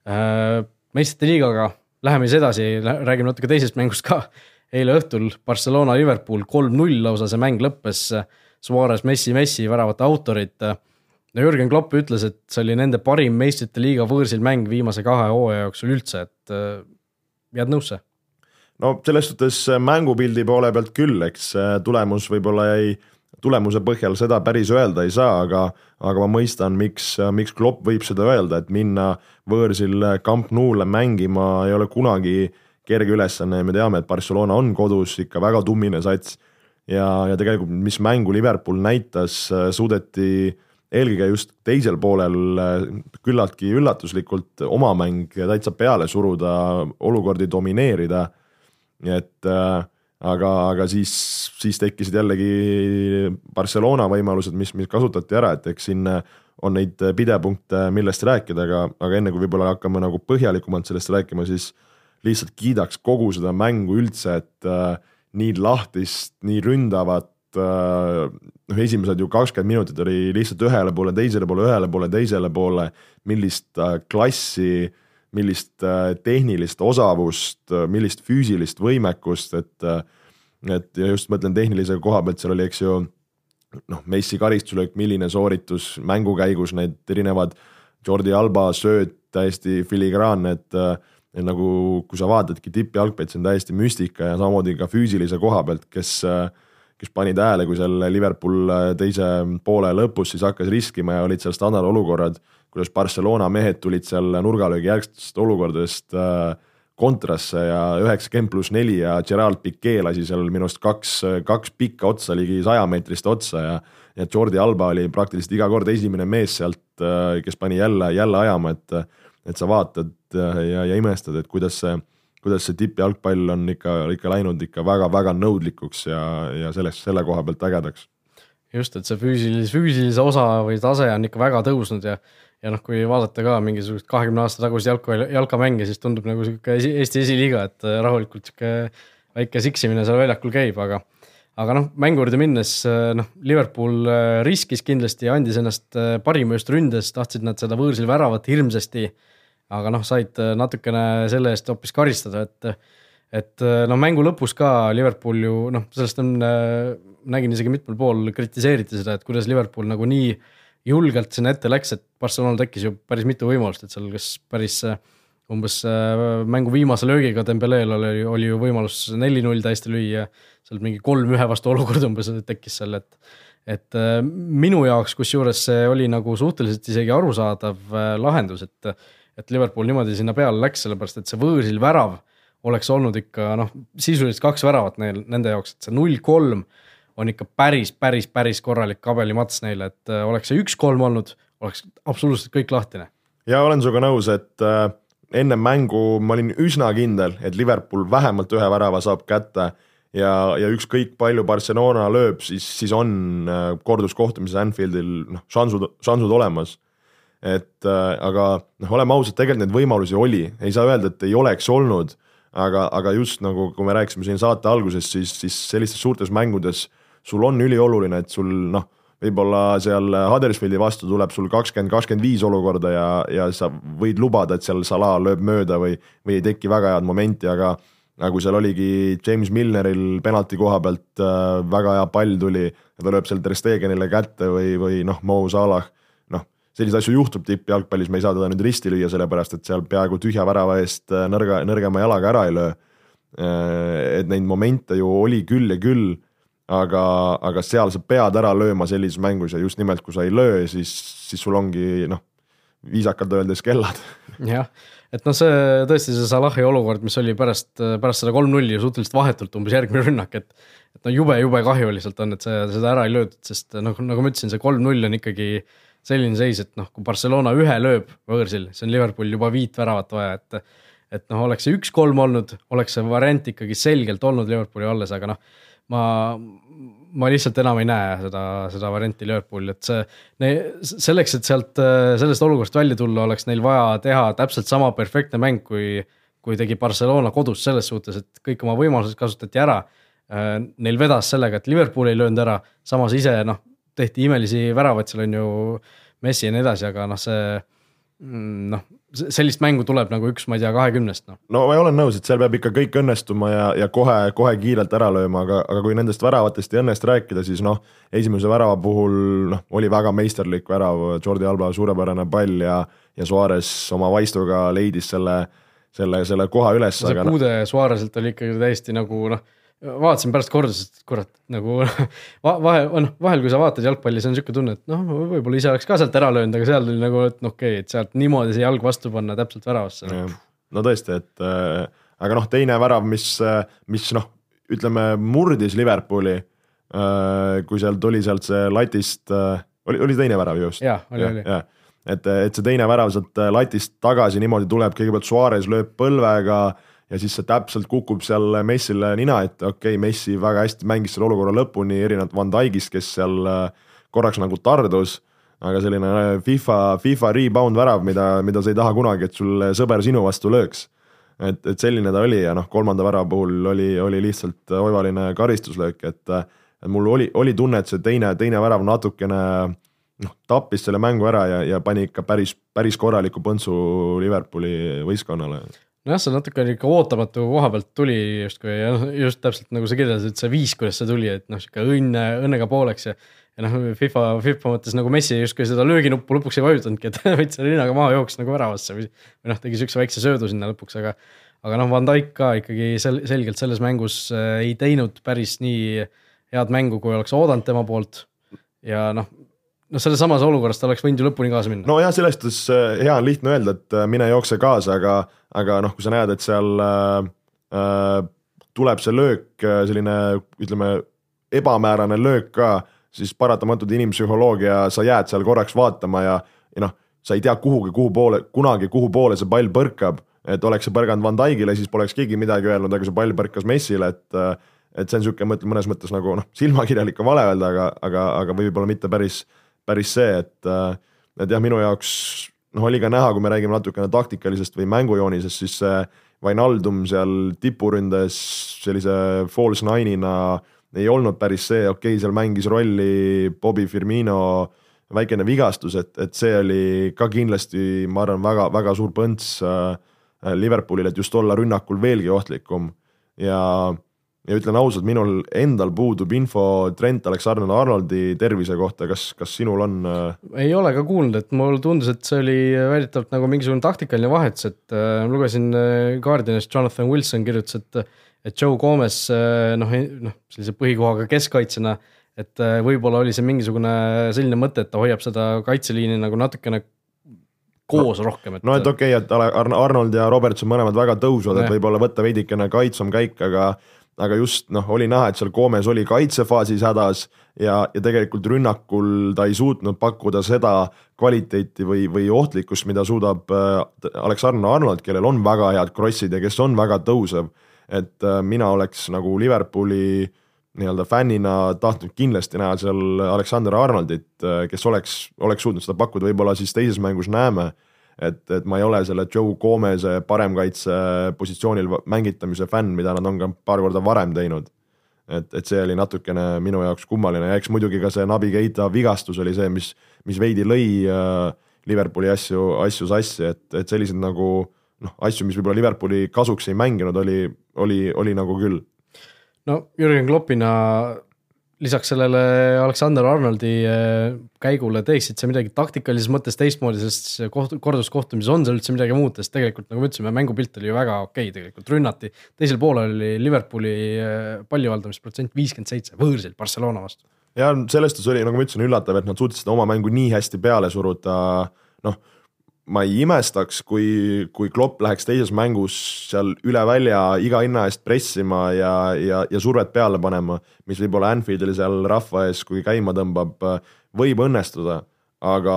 äh,. meistrite liigaga Läheme siis edasi, räägime natuke teisest mängust ka. eile õhtul Barcelona, Liverpool kolm-null lausa see mäng lõppes. Suarez, Messi, Messi väravate autorid. no Jürgen Klopp ütles, et see oli nende parim meistrite liiga võõrsil mäng viimase kahe hooaja jooksul üldse, et jääd nõusse? No selles suhtes mängupildi poole pealt küll, eks tulemus võib-olla jäi tulemuse põhjal seda päris öelda ei saa, aga, aga ma mõistan, miks, miks Klopp võib seda öelda, et minna võõrsil Camp Nou'le mängima ei ole kunagi kerge ülesanne ja me teame, et Barcelona on kodus ikka väga tummine sats. ja, ja tegelikult, mis mängu Liverpool näitas, suudeti eelkõige just teisel poolel küllaltki üllatuslikult oma mäng täitsa peale suruda, olukordi domineerida. Nii et äh, aga, aga siis, siis tekkisid jällegi Barcelona võimalused, mis, mis kasutati ära, et eks siin on neid pidepunkte, millest rääkida, aga, aga enne kui võib-olla hakkame nagu põhjalikumalt sellest rääkima, siis lihtsalt kiidaks kogu seda mängu üldse, et äh, nii lahtist, nii ründavat äh, noh, esimesed ju kakskümmend minutit oli lihtsalt ühele poole, teisele poole, ühele poole, teisele poole, millist äh, klassi äh, millist äh, tehnilist osavust, äh, millist füüsilist võimekust, et äh, et ja just mõtlen tehnilise koha pealt, seal oli, eks ju noh, Messi karistuslöök, milline sooritus mängu käigus, need erinevad Jordi Alba sööt, täiesti filigraanne, et et nagu kui sa vaatadki tippjalgpalli, see on täiesti müstika ja samamoodi ka füüsilise koha pealt, kes kes pani tähele, kui seal Liverpool teise poole lõpus siis hakkas riskima ja olid seal standardolukorrad kuidas Barcelona mehed tulid seal nurgalöögi järgsetest olukordadest äh, kontrasse ja üheksakümmend pluss neli ja Gerald Piquet lasi seal minu arust kaks, kaks pikka otsa, ligi sajameetrist otsa ja ja Jordi Alba oli praktiliselt iga kord esimene mees sealt, äh, kes pani jälle, jälle ajama, et et sa vaatad äh, ja, ja imestad, et kuidas see, kuidas see tippjalgpall on ikka, ikka läinud ikka väga-väga nõudlikuks ja, ja sellest, selle koha pealt ägedaks. just, et see füüsilise, füüsilise osa või tase on ikka väga tõusnud ja ja noh, kui vaadata ka mingisugust kahekümne aasta tagust jalka, jalkamänge, siis tundub nagu sihuke Eesti esiliiga, et äh, rahulikult sihuke väike siksimine seal väljakul käib, aga aga noh, mängu juurde minnes äh, noh, Liverpool äh, riskis kindlasti ja andis ennast parima just ründes, tahtsid nad seda võõrsil väravat hirmsasti. aga noh, said natukene selle eest hoopis karistada, et, et noh, mängu lõpus ka Liverpool ju noh, sellest on, nägin isegi mitmel pool kritiseeriti seda, et kuidas Liverpool nagu nii julgelt sinna ette läks, et Barcelonal tekkis ju päris mitu võimalust, et seal kas päris äh, umbes äh, mängu viimase löögiga Dembelel oli, oli ju võimalus neli-null täiesti lüüa, seal mingi kolm-ühe vastu olukord umbes tekkis seal, et et äh, minu jaoks, kusjuures see oli nagu suhteliselt isegi arusaadav lahendus, et et Liverpool niimoodi sinna peale läks, sellepärast et see võõrsil värav oleks olnud ikka noh, sisuliselt kaks väravat neil, nende jaoks, et see null-kolm on ikka päris, päris, päris korralik kabelimats neile, et äh, oleks see üks-kolm olnud, oleks absoluutselt kõik lahtine. ja olen sinuga nõus, et äh, enne mängu ma olin üsna kindel, et Liverpool vähemalt ühe värava saab kätte ja, ja ükskõik palju Barcelona lööb, siis, siis on äh, korduskohtumises Anfieldil noh, šansud, šansud olemas. et aga noh, oleme ausad, tegelikult neid võimalusi oli, ei saa öelda, et ei oleks olnud, aga, aga just nagu, kui me rääkisime siin saate alguses, siis, siis sellistes suurtes mängudes sul on ülioluline, et sul noh, võib-olla seal Huddersfieldi vastu tuleb sul kakskümmend, kakskümmend viis olukorda ja, ja sa võid lubada, et seal Salah lööb mööda või, või ei teki väga head momenti, aga aga kui seal oligi James Milneril penalti koha pealt äh, väga hea pall tuli ja ta lööb seal Ter Stegenile kätte või, või noh, Mo Salah, noh, selliseid asju juhtub tippjalgpallis, me ei saa teda nüüd risti lüüa, sellepärast et seal peaaegu tühja värava eest äh, nõrga, nõrgema jalaga ära ei löö. Äh, et neid momente ju oli küll ja küll, aga, aga seal sa pead ära lööma sellises mängus ja just nimelt, kui sa ei löö, siis, siis sul ongi noh, viisakalt öeldes kellad. jah et noh, see tõesti see Salahi olukord, mis oli pärast, pärast seda kolm-nulli suhteliselt vahetult umbes järgmine rünnak, et. et no jube, jube kahju lihtsalt on, et see, seda ära ei löödud, sest noh, nagu ma ütlesin, see kolm-null on ikkagi selline seis, et noh, kui Barcelona ühe lööb võõrsil, see on Liverpool juba viit väravat vaja, et. et noh, oleks see üks-kolm olnud, oleks see variant ikkagi selgelt olnud Liverpooli alles, aga noh, ma, ma lihtsalt enam ei näe seda, seda varianti Liverpooli, et see, selleks, et sealt, sellest olukorrast välja tulla, oleks neil vaja teha täpselt sama perfektne mäng, kui, kui tegi Barcelona kodus selles suhtes, et kõik oma võimalused kasutati ära. Neil vedas sellega, et Liverpool ei löönud ära, samas ise noh, tehti imelisi väravaid, seal on ju Messi ja nii edasi, aga noh, see mm, noh sellist mängu tuleb nagu üks, ma ei tea, kahekümnest noh. no ma olen nõus, et seal peab ikka kõik õnnestuma ja, ja kohe, kohe kiirelt ära lööma, aga, aga kui nendest väravatest ei õnnestu rääkida, siis noh, esimese värava puhul noh, oli väga meisterlik värav, Jordi Alba suurepärane pall ja, ja Suarez oma vaistuga leidis selle, selle, selle koha üles. see noh puude no, Suarezilt oli ikkagi täiesti nagu noh vaatasin pärast korda, sest kurat nagu vahe, noh vahel, kui sa vaatad jalgpalli, see on sihuke tunne, et noh, võib-olla ise oleks ka sealt ära löönud, aga seal tuli nagu, et noh, okei okay,, et sealt niimoodi see jalg vastu panna täpselt väravasse no.. no tõesti, et äh, aga noh, teine värav, mis, mis noh, ütleme murdis Liverpooli äh,. kui seal tuli sealt see latist äh,, oli, oli teine värav just? jah, oli, oli. et, et see teine värav sealt latist tagasi niimoodi tuleb, kõigepealt Suarez lööb põlvega äh, ja siis see täpselt kukub seal Messile nina ette, okei okay,, Messi väga hästi mängis selle olukorra lõpuni, erinevalt Van Dijkist, kes seal äh, korraks nagu tardus, aga selline äh, FIFA, FIFA rebound värav, mida, mida sa ei taha kunagi, et sul sõber sinu vastu lööks. et, et selline ta oli ja noh, kolmanda värava puhul oli, oli lihtsalt oivaline karistuslöök, et et mul oli, oli tunne, et see teine, teine värav natukene noh, tappis selle mängu ära ja, ja pani ikka päris, päris korraliku põntsu Liverpooli võistkonnale nojah, see natuke ikka ootamatu koha pealt tuli justkui ja noh, just täpselt nagu sa kirjeldasid, see viis, kuidas see tuli, et noh, sihuke õnne, õnnega pooleks ja. ja noh, FIFA, FIFA mõttes nagu Messi justkui seda lööginuppu lõpuks ei vajutanudki, et võttis selle rinnaga maha, jooksis nagu väravasse või. või noh, tegi siukse väikse söödu sinna lõpuks, aga, aga noh, Van Dijk ka ikkagi sel-, selgelt selles mängus äh, ei teinud päris nii head mängu, kui oleks oodanud tema poolt. ja noh, noh, selles samas olukorras ta oleks võinud ju lõpuni kaasa minna. nojah, selles suhtes äh, hea on lihtne öelda, et äh, mine jookse kaasa, aga, aga noh, kui sa näed, et seal äh, tuleb see löök, selline ütleme, ebamäärane löök ka, siis paratamatult inimpsühholoogia, sa jääd seal korraks vaatama ja, ja noh, sa ei tea kuhugi, kuhu poole, kunagi, kuhu poole see pall põrkab. et oleks see põrganud Van Dijkile, siis poleks keegi midagi öelnud, aga see pall põrkas Messile, et et see on niisugune, ma ütlen mõnes mõttes nagu noh, silmakirjalik on vale öelda, aga, aga, aga võib-olla mitte päris äh, päris see, et, äh, et jah, minu jaoks noh, oli ka näha, kui me räägime natukene taktikalisest või mängujoonisest, siis see Vainaldum seal tipuründes sellise false nine'ina ei olnud päris see, okei okay,, seal mängis rolli Bobby Firmino väikene vigastus, et, et see oli ka kindlasti, ma arvan, väga-väga suur põnts äh, Liverpoolile, et just olla rünnakul veelgi ohtlikum. Ja ja ütlen ausalt, minul endal puudub info Trent Alexander-Arnoldi tervise kohta, kas, kas sinul on? Äh, ei ole ka kuulnud, et mulle tundus, et see oli väidetavalt nagu mingisugune taktikaline vahetus, et äh, lugesin äh, Guardianist, Jonathan Wilson kirjutas, et et Joe Gomez äh, noh, noh sellise põhikohaga keskkaitsjana, et äh, võib-olla oli see mingisugune selline mõte, et ta hoiab seda kaitseliini nagu natukene koos no, rohkem, et. no et okei okay,, et Arnold ja Robertson mõlemad väga tõusvad, et võib-olla võtta veidikene kaitsvam käik, aga aga just noh, oli näha, et seal Gomes oli kaitsefaasis hädas ja, ja tegelikult rünnakul ta ei suutnud pakkuda seda kvaliteeti või, või ohtlikkust, mida suudab äh, Alexander Arnold, kellel on väga head krossid ja kes on väga tõusev. et äh, mina oleks nagu Liverpooli nii-öelda fännina tahtnud kindlasti näha seal Alexander Arnoldit, äh, kes oleks, oleks suutnud seda pakkuda, võib-olla siis teises mängus näeme et, et ma ei ole selle Joe Gomez'e paremkaitse positsioonil mängitamise fänn, mida nad on ka paar korda varem teinud. et, et see oli natukene minu jaoks kummaline ja eks muidugi ka see Nabi Keita vigastus oli see, mis, mis veidi lõi äh, Liverpooli asju, asju sassi, et, et selliseid nagu noh, asju, mis võib-olla Liverpooli kasuks ei mänginud, oli, oli, oli nagu küll. no Jürgen Kloppina lisaks sellele Aleksander Arnoldi äh, käigule teeksid sa midagi taktikalises mõttes teistmoodi, sest koht-, korduskohtumises on seal üldse midagi muud, sest tegelikult nagu me ütlesime, mängupilt oli ju väga okei okay, tegelikult, rünnati. teisel poolel oli Liverpooli äh, pallivaldamisprotsent viiskümmend seitse, võõrsil Barcelona vastu. ja sellest oli, nagu ma ütlesin, üllatav, et nad suutsid seda oma mängu nii hästi peale suruda, noh ma ei imestaks, kui, kui Klopp läheks teises mängus seal üle välja iga hinna eest pressima ja, ja, ja survet peale panema, mis võib-olla Anfieldil seal rahva ees, kui käima tõmbab, võib õnnestuda. aga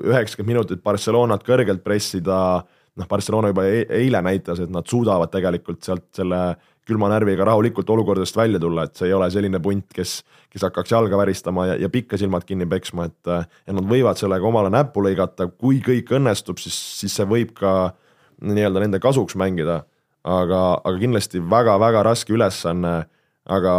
üheksakümmend minutit Barcelonat kõrgelt pressida, noh, Barcelona juba e-, eile näitas, et nad suudavad tegelikult sealt selle külma närviga rahulikult olukordadest välja tulla, et see ei ole selline punt, kes, kes hakkaks jalga väristama ja, ja pikka silmad kinni peksma, et ja nad võivad sellega omale näppu lõigata, kui kõik õnnestub, siis, siis see võib ka nii-öelda nende kasuks mängida. aga, aga kindlasti väga-väga raske ülesanne, aga,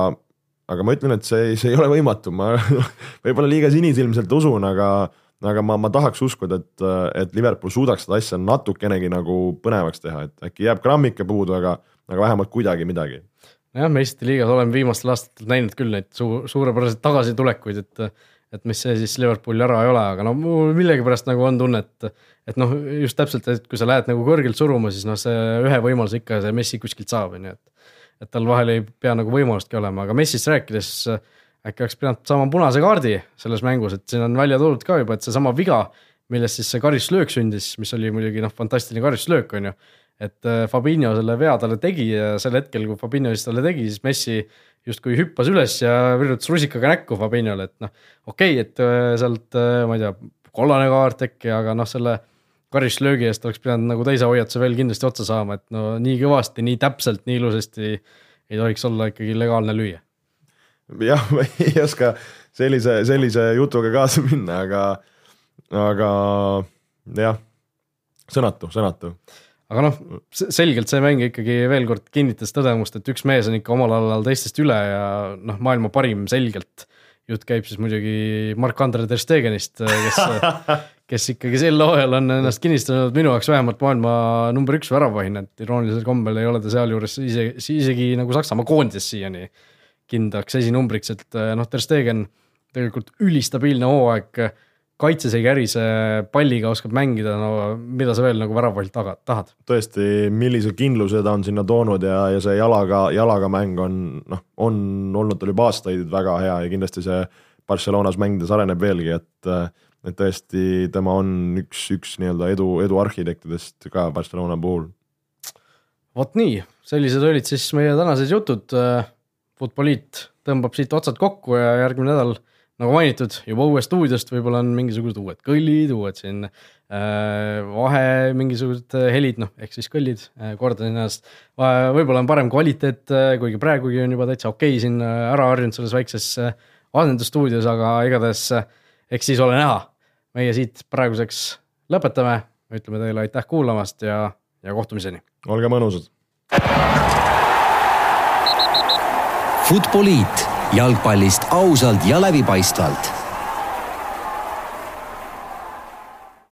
aga ma ütlen, et see, see ei ole võimatu, ma võib-olla liiga sinisilmselt usun, aga aga ma, ma tahaks uskuda, et, et Liverpool suudaks seda asja natukenegi nagu põnevaks teha, et äkki jääb grammike puudu, aga aga vähemalt kuidagi midagi. jah, meistrite liigas oleme viimastel aastatel näinud küll neid suur, suurepäraseid tagasitulekuid, et et mis see siis Liverpooli ära ei ole, aga no millegipärast nagu on tunne, et et noh, just täpselt, et kui sa lähed nagu kõrgelt suruma, siis noh, see ühe võimaluse ikka see Messi kuskilt saab, on ju, et et tal vahel ei pea nagu võimalustki olema, aga Messist rääkides äkki oleks pidanud saama punase kaardi selles mängus, et siin on välja toodud ka juba, et seesama viga, millest siis see karistuslöök sündis, mis oli muidugi noh, fantastiline karistuslöök, on ju et äh, Fabinho selle vea talle tegi ja sel hetkel, kui Fabinho siis talle tegi, siis Messi justkui hüppas üles ja virutas rusikaga näkku Fabinhole, et noh, okei okay,, et äh, sealt äh, ma ei tea, kollane kaart äkki, aga noh, selle karistuslöögi eest oleks pidanud nagu teise hoiatuse veel kindlasti otsa saama, et no nii kõvasti, nii täpselt, nii ilusasti ei tohiks olla ikkagi legaalne lüüa. jah, ma ei oska sellise, sellise jutuga kaasa minna, aga, aga jah, sõnatu, sõnatu aga noh, selgelt see mäng ikkagi veel kord kinnitas tõdemust, et üks mees on ikka omal alal teistest üle ja noh, maailma parim selgelt. jutt käib siis muidugi Mark-Andre ter Stegenist, kes kes ikkagi sel hooajal on ennast kinnistanud minu jaoks vähemalt maailma number üks väravahina, et iroonilisel kombel ei ole ta sealjuures isegi, isegi nagu Saksamaa koondises siiani kindlaks esinumbriks, et noh, ter Stegen tegelikult ülistabiilne hooaeg kaitses ei kärise, palliga oskab mängida, no mida sa veel nagu väravalt taga, tahad? tõesti, millise kindluse ta on sinna toonud ja, ja see jalaga, jalaga mäng on noh, on olnud tal juba aastaid väga hea ja kindlasti see Barcelonas mängides areneb veelgi, et et tõesti, tema on üks, üks nii-öelda edu, edu arhitektidest ka Barcelona puhul. vot nii, sellised olid siis meie tänased jutud. Futboliit tõmbab siit otsad kokku ja järgmine nädal nagu mainitud, juba uuest stuudiost võib-olla on mingisugused uued kõllid, uued siin äh, vahe, mingisugused äh, helid, noh, ehk siis kõllid äh,, kordan ennast. võib-olla on parem kvaliteet äh,, kuigi praegugi on juba täitsa okei okay siin äh, ära harjunud selles väikses äh, asendusstuudios, aga igatahes äh, eks siis ole näha. meie siit praeguseks lõpetame, ütleme teile aitäh kuulamast ja, ja kohtumiseni. olge mõnusad. Futboliit jalgpallist ausalt ja läbipaistvalt